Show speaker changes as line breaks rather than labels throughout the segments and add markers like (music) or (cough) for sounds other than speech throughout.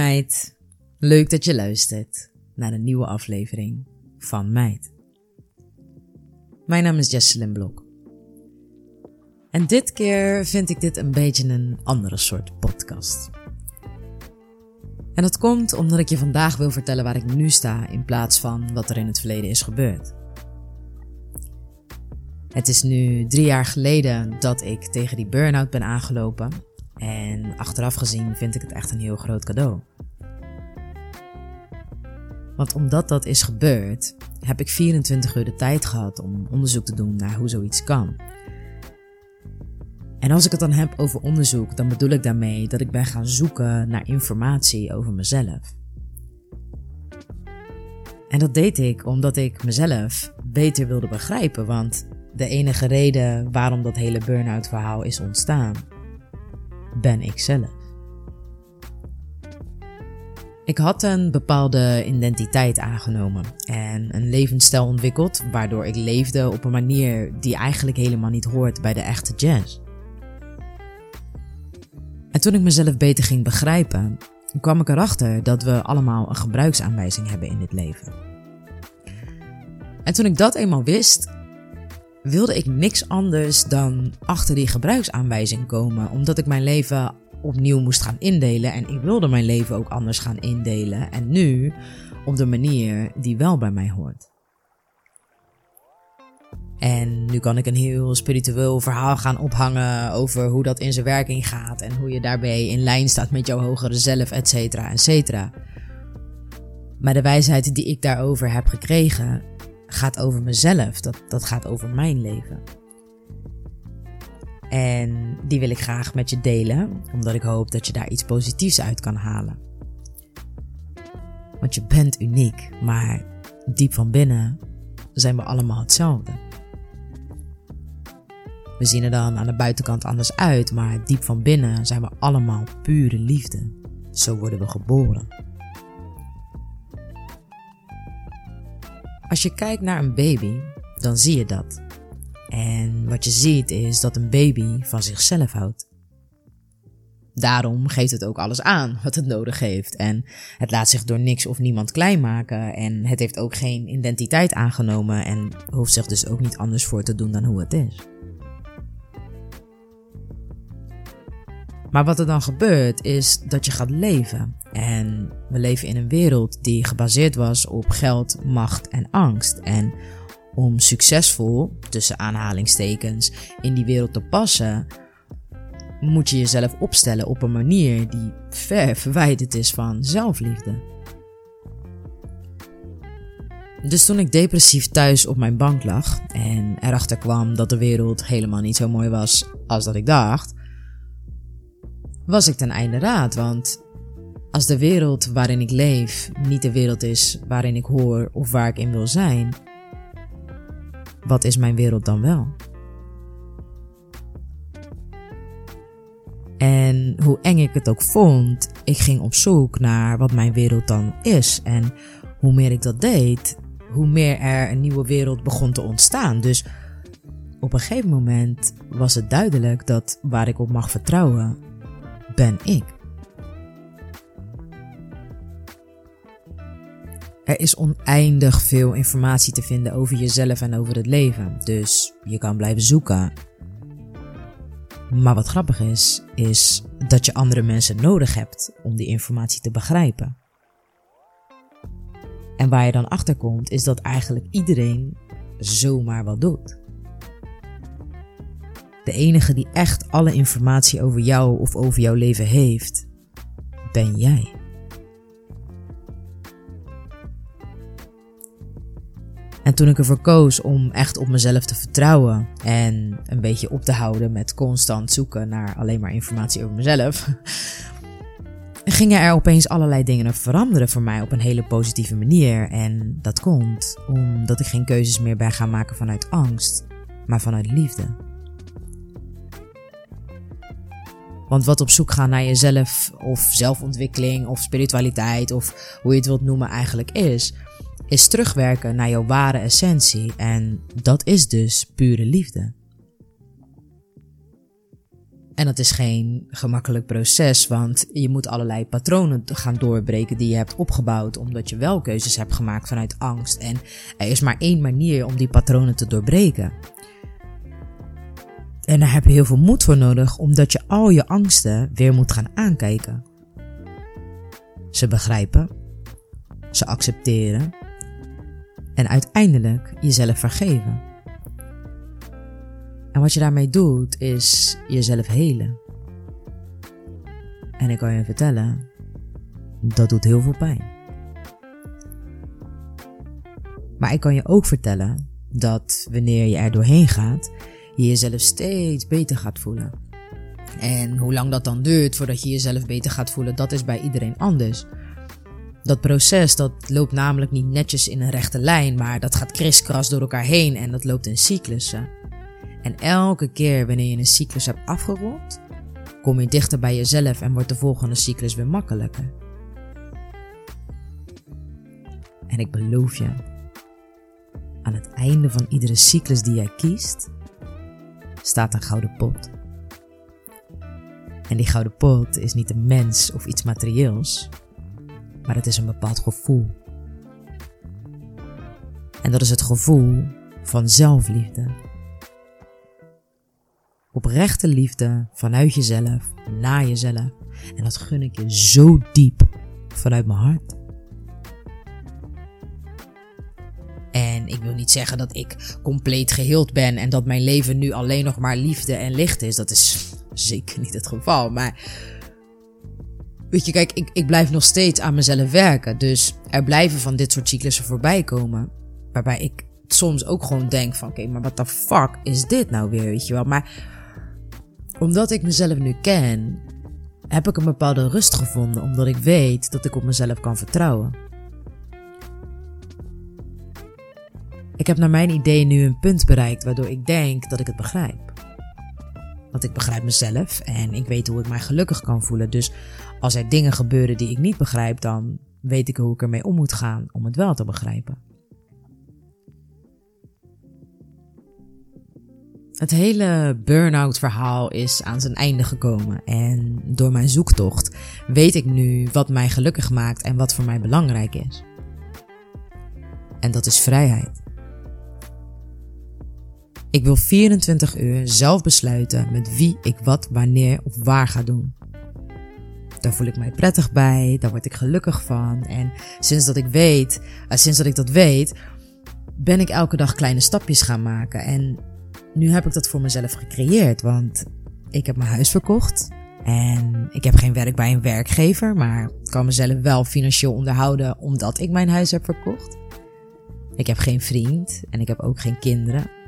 Meid, leuk dat je luistert naar een nieuwe aflevering van Meid. Mijn naam is Jesselyn Blok. En dit keer vind ik dit een beetje een andere soort podcast. En dat komt omdat ik je vandaag wil vertellen waar ik nu sta in plaats van wat er in het verleden is gebeurd. Het is nu drie jaar geleden dat ik tegen die burn-out ben aangelopen. En achteraf gezien vind ik het echt een heel groot cadeau. Want omdat dat is gebeurd, heb ik 24 uur de tijd gehad om onderzoek te doen naar hoe zoiets kan. En als ik het dan heb over onderzoek, dan bedoel ik daarmee dat ik ben gaan zoeken naar informatie over mezelf. En dat deed ik omdat ik mezelf beter wilde begrijpen, want de enige reden waarom dat hele burn-out verhaal is ontstaan, ben ik zelf. Ik had een bepaalde identiteit aangenomen en een levensstijl ontwikkeld waardoor ik leefde op een manier die eigenlijk helemaal niet hoort bij de echte jazz. En toen ik mezelf beter ging begrijpen, kwam ik erachter dat we allemaal een gebruiksaanwijzing hebben in dit leven. En toen ik dat eenmaal wist, wilde ik niks anders dan achter die gebruiksaanwijzing komen, omdat ik mijn leven opnieuw moest gaan indelen en ik wilde mijn leven ook anders gaan indelen en nu op de manier die wel bij mij hoort. En nu kan ik een heel spiritueel verhaal gaan ophangen over hoe dat in zijn werking gaat en hoe je daarbij in lijn staat met jouw hogere zelf, et cetera, et cetera. Maar de wijsheid die ik daarover heb gekregen gaat over mezelf, dat, dat gaat over mijn leven. En die wil ik graag met je delen, omdat ik hoop dat je daar iets positiefs uit kan halen. Want je bent uniek, maar diep van binnen zijn we allemaal hetzelfde. We zien er dan aan de buitenkant anders uit, maar diep van binnen zijn we allemaal pure liefde. Zo worden we geboren. Als je kijkt naar een baby, dan zie je dat. En wat je ziet is dat een baby van zichzelf houdt. Daarom geeft het ook alles aan wat het nodig heeft. En het laat zich door niks of niemand klein maken. En het heeft ook geen identiteit aangenomen en hoeft zich dus ook niet anders voor te doen dan hoe het is. Maar wat er dan gebeurt is dat je gaat leven. En we leven in een wereld die gebaseerd was op geld, macht en angst. En om succesvol, tussen aanhalingstekens, in die wereld te passen, moet je jezelf opstellen op een manier die ver verwijderd is van zelfliefde. Dus toen ik depressief thuis op mijn bank lag en erachter kwam dat de wereld helemaal niet zo mooi was als dat ik dacht, was ik ten einde raad. Want als de wereld waarin ik leef niet de wereld is waarin ik hoor of waar ik in wil zijn, wat is mijn wereld dan wel? En hoe eng ik het ook vond, ik ging op zoek naar wat mijn wereld dan is. En hoe meer ik dat deed, hoe meer er een nieuwe wereld begon te ontstaan. Dus op een gegeven moment was het duidelijk dat waar ik op mag vertrouwen, ben ik. Er is oneindig veel informatie te vinden over jezelf en over het leven, dus je kan blijven zoeken. Maar wat grappig is, is dat je andere mensen nodig hebt om die informatie te begrijpen. En waar je dan achter komt, is dat eigenlijk iedereen zomaar wat doet. De enige die echt alle informatie over jou of over jouw leven heeft, ben jij. En toen ik ervoor koos om echt op mezelf te vertrouwen en een beetje op te houden met constant zoeken naar alleen maar informatie over mezelf, (laughs) gingen er opeens allerlei dingen veranderen voor mij op een hele positieve manier. En dat komt omdat ik geen keuzes meer ben gaan maken vanuit angst, maar vanuit liefde. Want wat op zoek gaan naar jezelf, of zelfontwikkeling, of spiritualiteit, of hoe je het wilt noemen, eigenlijk is, is terugwerken naar jouw ware essentie. En dat is dus pure liefde. En dat is geen gemakkelijk proces, want je moet allerlei patronen gaan doorbreken die je hebt opgebouwd, omdat je wel keuzes hebt gemaakt vanuit angst. En er is maar één manier om die patronen te doorbreken. En daar heb je heel veel moed voor nodig, omdat je al je angsten weer moet gaan aankijken. Ze begrijpen, ze accepteren en uiteindelijk jezelf vergeven. En wat je daarmee doet, is jezelf helen. En ik kan je vertellen, dat doet heel veel pijn. Maar ik kan je ook vertellen dat wanneer je er doorheen gaat, je jezelf steeds beter gaat voelen. En hoe lang dat dan duurt voordat je jezelf beter gaat voelen, dat is bij iedereen anders. Dat proces dat loopt namelijk niet netjes in een rechte lijn, maar dat gaat kriskras door elkaar heen en dat loopt in cyclussen. En elke keer wanneer je een cyclus hebt afgerond, kom je dichter bij jezelf en wordt de volgende cyclus weer makkelijker. En ik beloof je, aan het einde van iedere cyclus die jij kiest, staat een gouden pot. En die gouden pot is niet een mens of iets materieels, maar het is een bepaald gevoel. En dat is het gevoel van zelfliefde. Oprechte liefde vanuit jezelf, naar jezelf. En dat gun ik je zo diep vanuit mijn hart. Ik wil niet zeggen dat ik compleet geheeld ben en dat mijn leven nu alleen nog maar liefde en licht is. Dat is (laughs) zeker niet het geval. Maar weet je, kijk, ik, ik blijf nog steeds aan mezelf werken. Dus er blijven van dit soort cyclussen voorbij komen. Waarbij ik soms ook gewoon denk van oké, maar wat de fuck is dit nou weer, weet je wel. Maar omdat ik mezelf nu ken, heb ik een bepaalde rust gevonden omdat ik weet dat ik op mezelf kan vertrouwen. Ik heb naar mijn idee nu een punt bereikt waardoor ik denk dat ik het begrijp. Want ik begrijp mezelf en ik weet hoe ik mij gelukkig kan voelen. Dus als er dingen gebeuren die ik niet begrijp, dan weet ik hoe ik ermee om moet gaan om het wel te begrijpen. Het hele burn-out verhaal is aan zijn einde gekomen en door mijn zoektocht weet ik nu wat mij gelukkig maakt en wat voor mij belangrijk is. En dat is vrijheid. Ik wil 24 uur zelf besluiten met wie ik wat, wanneer of waar ga doen. Daar voel ik mij prettig bij, daar word ik gelukkig van. En sinds dat ik weet, uh, sinds dat ik dat weet, ben ik elke dag kleine stapjes gaan maken. En nu heb ik dat voor mezelf gecreëerd, want ik heb mijn huis verkocht. En ik heb geen werk bij een werkgever, maar kan mezelf wel financieel onderhouden omdat ik mijn huis heb verkocht. Ik heb geen vriend en ik heb ook geen kinderen.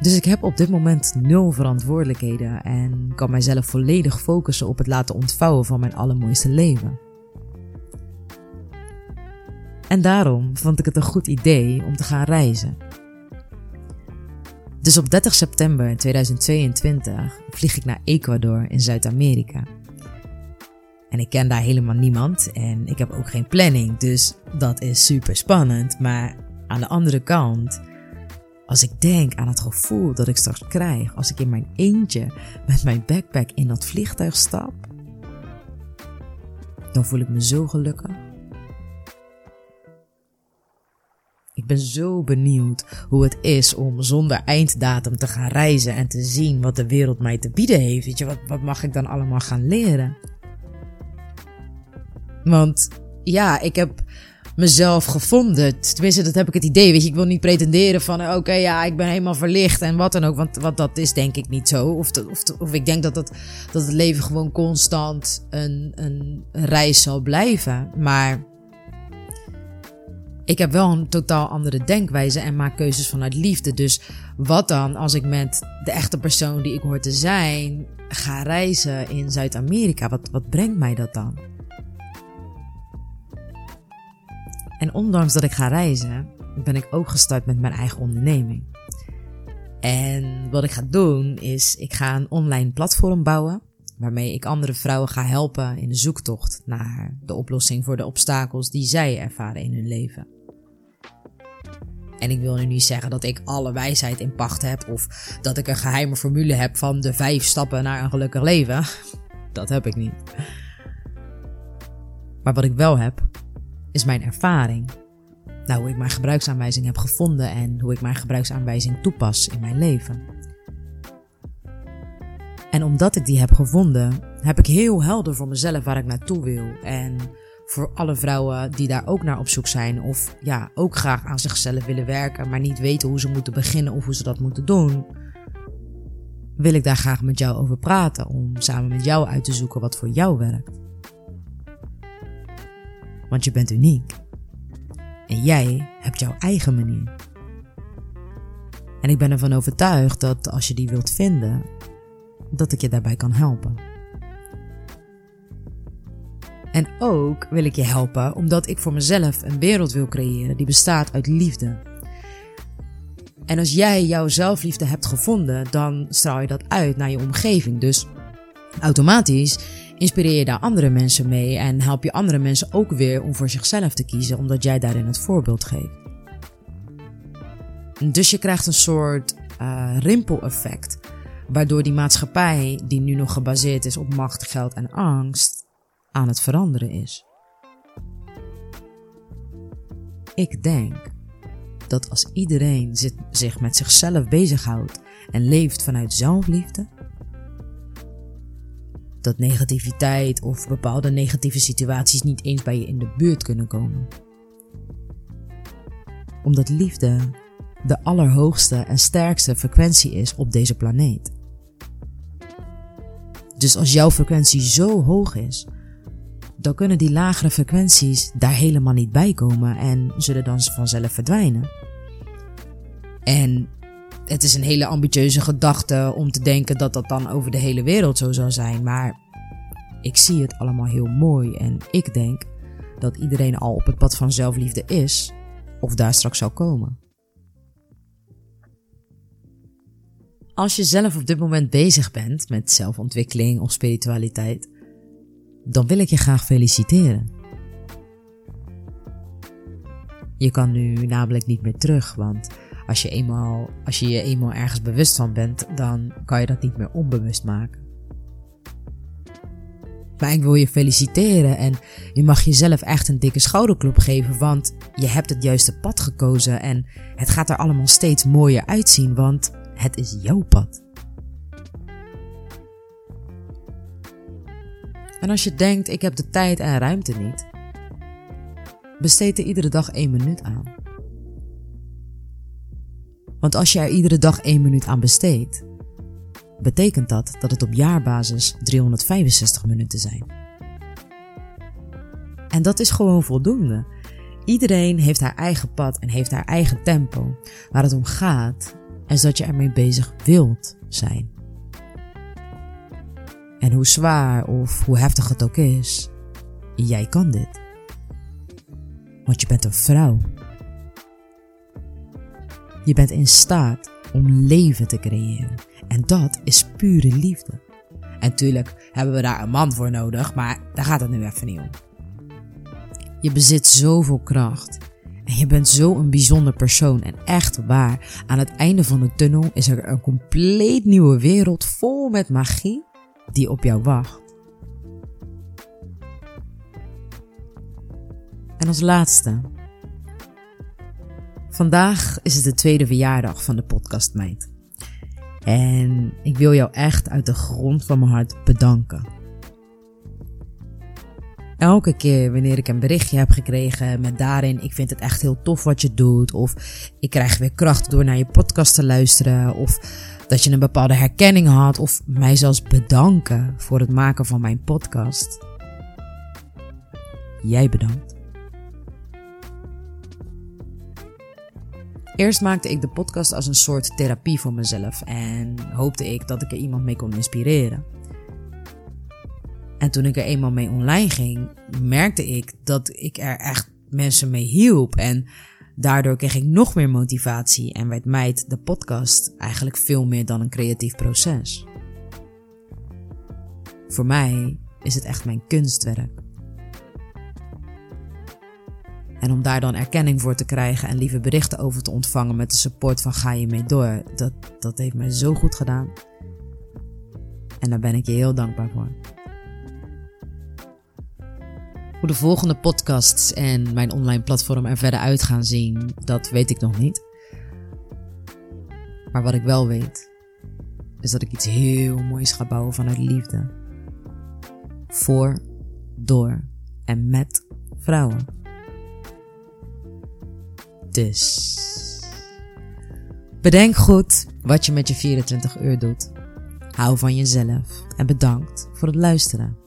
Dus ik heb op dit moment nul verantwoordelijkheden en kan mijzelf volledig focussen op het laten ontvouwen van mijn allermooiste leven. En daarom vond ik het een goed idee om te gaan reizen. Dus op 30 september 2022 vlieg ik naar Ecuador in Zuid-Amerika. En ik ken daar helemaal niemand en ik heb ook geen planning, dus dat is super spannend. Maar aan de andere kant als ik denk aan het gevoel dat ik straks krijg als ik in mijn eentje met mijn backpack in dat vliegtuig stap, dan voel ik me zo gelukkig. Ik ben zo benieuwd hoe het is om zonder einddatum te gaan reizen en te zien wat de wereld mij te bieden heeft. Weet je, wat, wat mag ik dan allemaal gaan leren? Want ja, ik heb mezelf gevonden. Tenminste, dat heb ik het idee. Weet je, ik wil niet pretenderen van oké, ja, ik ben helemaal verlicht en wat dan ook. Want wat dat is denk ik niet zo. Of, of, ik denk dat het, dat het leven gewoon constant een, een reis zal blijven. Maar ik heb wel een totaal andere denkwijze en maak keuzes vanuit liefde. Dus wat dan als ik met de echte persoon die ik hoor te zijn ga reizen in Zuid-Amerika? Wat, wat brengt mij dat dan? En ondanks dat ik ga reizen, ben ik ook gestart met mijn eigen onderneming. En wat ik ga doen is, ik ga een online platform bouwen. Waarmee ik andere vrouwen ga helpen in de zoektocht naar de oplossing voor de obstakels die zij ervaren in hun leven. En ik wil nu niet zeggen dat ik alle wijsheid in pacht heb of dat ik een geheime formule heb van de vijf stappen naar een gelukkig leven. (laughs) Dat heb ik niet. Maar wat ik wel heb, is mijn ervaring. Nou, hoe ik mijn gebruiksaanwijzing heb gevonden en hoe ik mijn gebruiksaanwijzing toepas in mijn leven. En omdat ik die heb gevonden, heb ik heel helder voor mezelf waar ik naartoe wil. En voor alle vrouwen die daar ook naar op zoek zijn, of ja, ook graag aan zichzelf willen werken, maar niet weten hoe ze moeten beginnen of hoe ze dat moeten doen, wil ik daar graag met jou over praten, om samen met jou uit te zoeken wat voor jou werkt. Want je bent uniek. En jij hebt jouw eigen manier. En ik ben ervan overtuigd dat als je die wilt vinden, dat ik je daarbij kan helpen. En ook wil ik je helpen omdat ik voor mezelf een wereld wil creëren die bestaat uit liefde. En als jij jouw zelfliefde hebt gevonden, dan straal je dat uit naar je omgeving. Dus automatisch inspireer je daar andere mensen mee en help je andere mensen ook weer om voor zichzelf te kiezen, omdat jij daarin het voorbeeld geeft. Dus je krijgt een soort uh, rimpeleffect, waardoor die maatschappij, die nu nog gebaseerd is op macht, geld en angst, aan het veranderen is. Ik denk dat als iedereen zich met zichzelf bezighoudt en leeft vanuit zelfliefde, dat negativiteit of bepaalde negatieve situaties niet eens bij je in de buurt kunnen komen. Omdat liefde de allerhoogste en sterkste frequentie is op deze planeet. Dus als jouw frequentie zo hoog is, dan kunnen die lagere frequenties daar helemaal niet bij komen en zullen dan vanzelf verdwijnen. En het is een hele ambitieuze gedachte om te denken dat dat dan over de hele wereld zo zou zijn. Maar ik zie het allemaal heel mooi en ik denk dat iedereen al op het pad van zelfliefde is of daar straks zal komen. Als je zelf op dit moment bezig bent met zelfontwikkeling of spiritualiteit, dan wil ik je graag feliciteren. Je kan nu namelijk niet meer terug, want als je, eenmaal, als je je eenmaal ergens bewust van bent, dan kan je dat niet meer onbewust maken. Maar ik wil je feliciteren en je mag jezelf echt een dikke schouderklop geven, want je hebt het juiste pad gekozen en het gaat er allemaal steeds mooier uitzien, want het is jouw pad. En als je denkt, ik heb de tijd en ruimte niet, besteed er iedere dag één minuut aan. Want als je er iedere dag één minuut aan besteedt, betekent dat dat het op jaarbasis 365 minuten zijn. En dat is gewoon voldoende. Iedereen heeft haar eigen pad en heeft haar eigen tempo. Waar het om gaat, is dat je ermee bezig wilt zijn. En hoe zwaar of hoe heftig het ook is, jij kan dit. Want je bent een vrouw. Je bent in staat om leven te creëren. En dat is pure liefde. En tuurlijk hebben we daar een man voor nodig, maar daar gaat het nu even niet om. Je bezit zoveel kracht. En je bent zo een bijzonder persoon. En echt waar, aan het einde van de tunnel is er een compleet nieuwe wereld vol met magie die op jou wacht. En als laatste. Vandaag is het de tweede verjaardag van de podcast Meid. En ik wil jou echt uit de grond van mijn hart bedanken. Elke keer wanneer ik een berichtje heb gekregen met daarin, ik vind het echt heel tof wat je doet, of ik krijg weer kracht door naar je podcast te luisteren, of dat je een bepaalde herkenning had, of mij zelfs bedanken voor het maken van mijn podcast. Jij bedankt. Eerst maakte ik de podcast als een soort therapie voor mezelf en hoopte ik dat ik er iemand mee kon inspireren. En toen ik er eenmaal mee online ging, merkte ik dat ik er echt mensen mee hielp. En daardoor kreeg ik nog meer motivatie en werd mij de podcast eigenlijk veel meer dan een creatief proces. Voor mij is het echt mijn kunstwerk. En om daar dan erkenning voor te krijgen en lieve berichten over te ontvangen met de support van ga je mee door, dat, dat heeft mij zo goed gedaan. En daar ben ik je heel dankbaar voor. Hoe de volgende podcasts en mijn online platform er verder uit gaan zien, dat weet ik nog niet. Maar wat ik wel weet, is dat ik iets heel moois ga bouwen vanuit liefde. Voor, door en met vrouwen. Dus. Bedenk goed wat je met je 24 uur doet. Hou van jezelf en bedankt voor het luisteren.